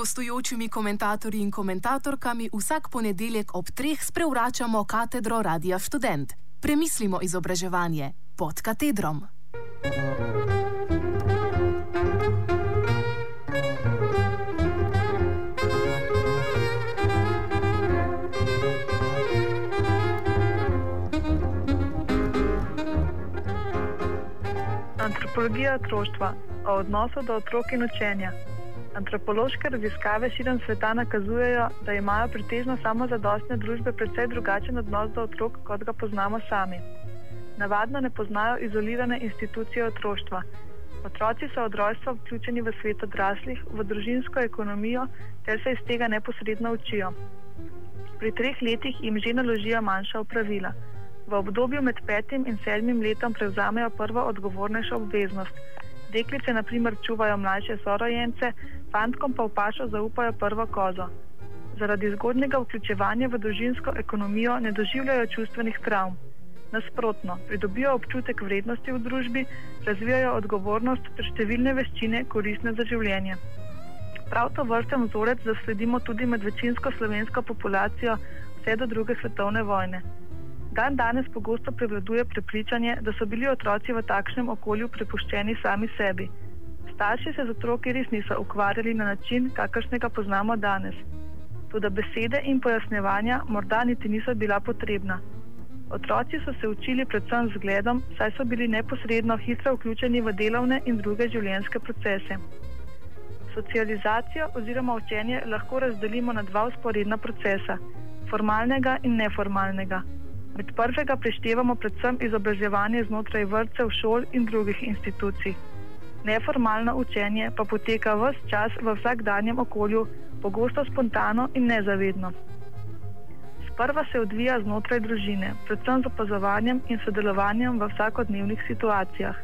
gostujočimi komentatorji in komentatorkami vsak ponedeljek ob treh sprevračamo katedro Radia Student. Premislimo izobraževanje pod katedrom. Antropologija otroštva o odnosu do otrok in učenja. Antropološke raziskave širom sveta nakazujejo, da imajo pretežno samozadostne družbe precej drugačen odnos do otrok, kot ga poznamo sami. Navadno ne poznajo izolirane institucije otroštva. Otroci so od rojstva vključeni v svet odraslih, v družinsko ekonomijo, ter se iz tega neposredno učijo. Pri treh letih jim že naložijo manjša opravila. V obdobju med petim in sedmim letom prevzamejo prvo odgovornejšo obveznost. Deklice, na primer, čuvajo mlajše sorojence, fantkom pa v pašo zaupajo prvo kozo. Zaradi zgodnega vključevanja v družinsko ekonomijo ne doživljajo čustvenih travm. Nasprotno, pridobijo občutek vrednosti v družbi, razvijajo odgovornost ter številne veščine, koristne za življenje. Prav to vrsten vzorec zasledimo tudi med večinsko slovensko populacijo vse do druge svetovne vojne. Dan danes pogosto prevladuje prepričanje, da so bili otroci v takšnem okolju prepuščeni sami sebi. Starši se z otroki res niso ukvarjali na način, kakršnega poznamo danes. Tudi besede in pojasnjevanja morda niti niso bila potrebna. Otroci so se učili predvsem z gledom, saj so bili neposredno hitro vključeni v delovne in druge življenjske procese. Socializacijo oziroma učenje lahko razdelimo na dva usporedna procesa: formalnega in neformalnega. Med prvega preštevamo predvsem izobraževanje znotraj vrtcev, šol in drugih institucij. Neformalno učenje pa poteka vse čas v vsakdanjem okolju, pogosto spontano in nezavedno. Sprva se odvija znotraj družine, predvsem z opazovanjem in sodelovanjem v vsakodnevnih situacijah,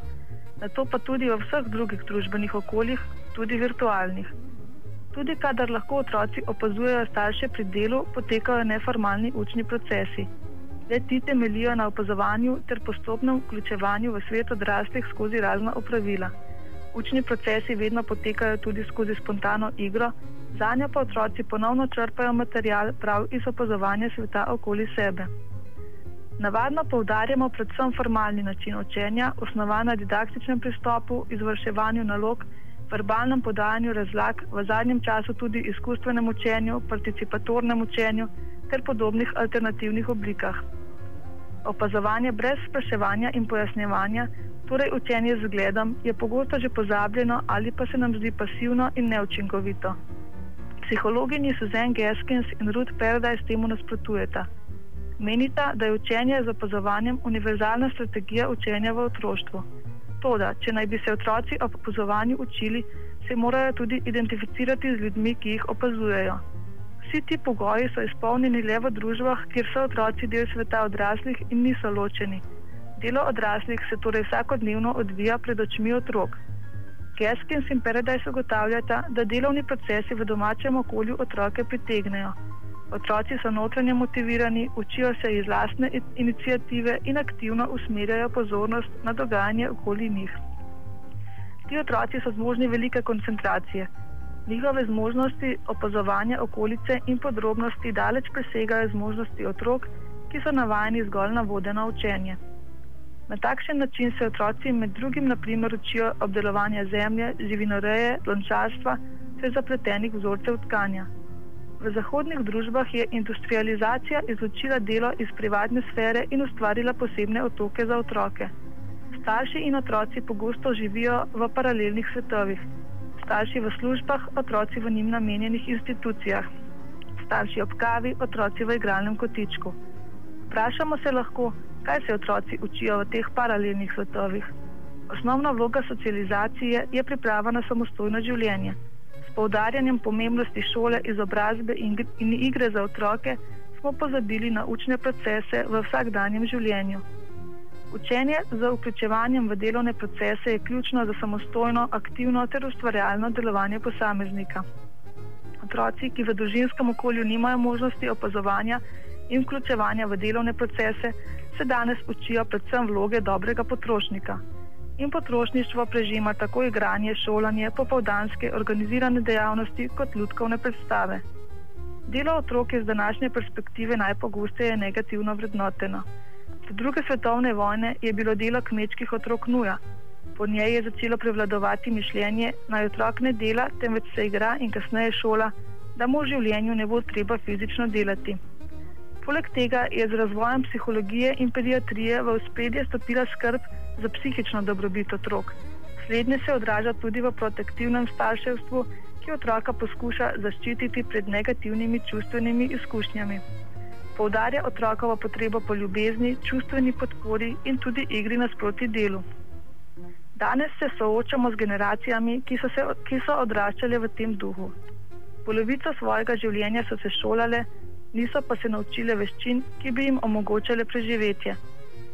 na to pa tudi v vseh drugih družbenih okoljih, tudi virtualnih. Tudi kadar lahko otroci opazujejo starše pri delu, potekajo neformalni učni procesi. Le ti temeljijo na opazovanju ter postopnem vključevanju v svet odraslih skozi razna opravila. Učni procesi vedno potekajo tudi skozi spontano igro, za njo pa otroci ponovno črpajo material prav iz opazovanja sveta okoli sebe. Navadno poudarjamo predvsem formalni način učenja, osnovan na didaktičnem pristopu, izvrševanju nalog, verbalnem podajanju razlag, v zadnjem času tudi izkustvenem učenju, participatornem učenju ter podobnih alternativnih oblikah. Opazovanje brez spraševanja in pojasnjevanja, torej učenje z gledom, je pogosto že pozabljeno ali pa se nam zdi pasivno in neučinkovito. Psihologinji Susan Gaskins in Ruth Paradise temu nasprotujeta. Menita, da je učenje z opazovanjem univerzalna strategija učenja v otroštvu. Toda, če naj bi se otroci ob opazovanju učili, se morajo tudi identificirati z ljudmi, ki jih opazujejo. Vsi ti pogoji so izpolnjeni le v družbah, kjer so otroci del sveta odraslih in niso ločeni. Delo odraslih se torej vsakodnevno odvija pred očmi otrok. Gaskins in Paradise ugotavljata, da delovni procesi v domačem okolju otroke pritegnejo. Otroci so notranje motivirani, učijo se iz lastne inicijative in aktivno usmerjajo pozornost na dogajanje okoli njih. Ti otroci so zmožni velike koncentracije. Njihove zmožnosti opazovanja okolice in podrobnosti daleč presegajo zmožnosti otrok, ki so navajeni zgolj na vodeno učenje. Na takšen način se otroci med drugim naprimer učijo obdelovanja zemlje, živinoreje, lončarstva ter zapletenih vzorcev tkanja. V zahodnih družbah je industrializacija izločila delo iz privatne sfere in ustvarila posebne otoke za otroke. Starši in otroci pogosto živijo v paralelnih svetovih. Starši v službah, otroci v njim namenjenih institucijah. Starši ob kavi, otroci v igralnem kotičku. Vprašamo se lahko, kaj se otroci učijo v teh paralelnih svetovih. Osnovna vloga socializacije je priprava na samostojno življenje poudarjanjem pomembnosti šole, izobrazbe in igre za otroke smo pozabili na učne procese v vsakdanjem življenju. Učenje z vključevanjem v delovne procese je ključno za samostojno, aktivno ter ustvarjalno delovanje posameznika. Otroci, ki v družinskem okolju nimajo možnosti opazovanja in vključevanja v delovne procese, se danes učijo predvsem vloge dobrega potrošnika. in potrošništvo prežima tako igranje, šolanje, popovdanske organizirane dejavnosti kot ljudkovne predstave. Delo otrok je z današnje perspektive najpogosteje negativno vrednoteno. Do druge svetovne vojne je bilo delo kmečkih otrok nuja. Po njej je začelo prevladovati mišljenje, naj otrok ne dela, temveč se igra in kasneje šola, da mu v življenju ne bo treba fizično delati. Poleg tega je z razvojem psihologije in pediatrije v spredje stopila skrb za psihično dobrobit otrok. Slednje se odraža tudi v protektivnem starševstvu, ki otroka poskuša zaščititi pred negativnimi čustvenimi izkušnjami. Poudarja otrokovo potrebo po ljubezni, čustveni podpori in tudi igri nasproti delu. Danes se soočamo z generacijami, ki so, se, ki so odraščale v tem duhu. Polovico svojega življenja so se šolale, niso pa se naučile veščin, ki bi jim omogočale preživetje.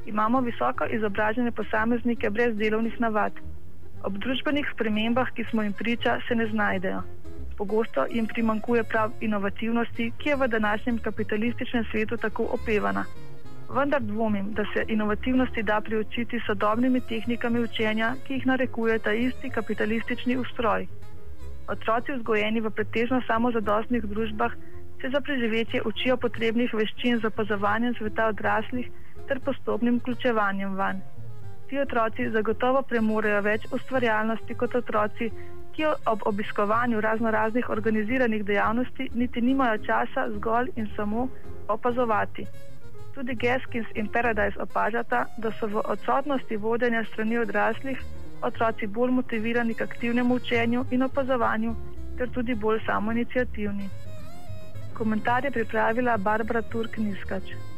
Imamo visoko izobražene posameznike brez delovnih navad. Ob družbenih spremembah, ki smo jim priča, se ne znajdejo. Pogosto jim primankuje prav inovativnosti, ki je v današnjem kapitalističnem svetu tako opevana. Vendar dvomim, da se inovativnosti da priučiti sodobnimi tehnikami učenja, ki jih narekuje ta isti kapitalistični ustroj. Otroci vzgojeni v pretežno samozadostnih družbah se za preživetje učijo potrebnih veščin z opazovanjem sveta odraslih ter postopnim vključevanjem vanj. Ti otroci zagotovo premorejo več ustvarjalnosti kot otroci, ki ob obiskovanju razno raznih organiziranih dejavnosti niti nimajo časa zgolj in samo opazovati. Tudi Gaskins in Paradise opažata, da so v odsotnosti vodenja strani odraslih otroci bolj motivirani k aktivnemu učenju in opazovanju, ter tudi bolj samoinicijativni. Komentar je pripravila Barbara Turk-Niskač.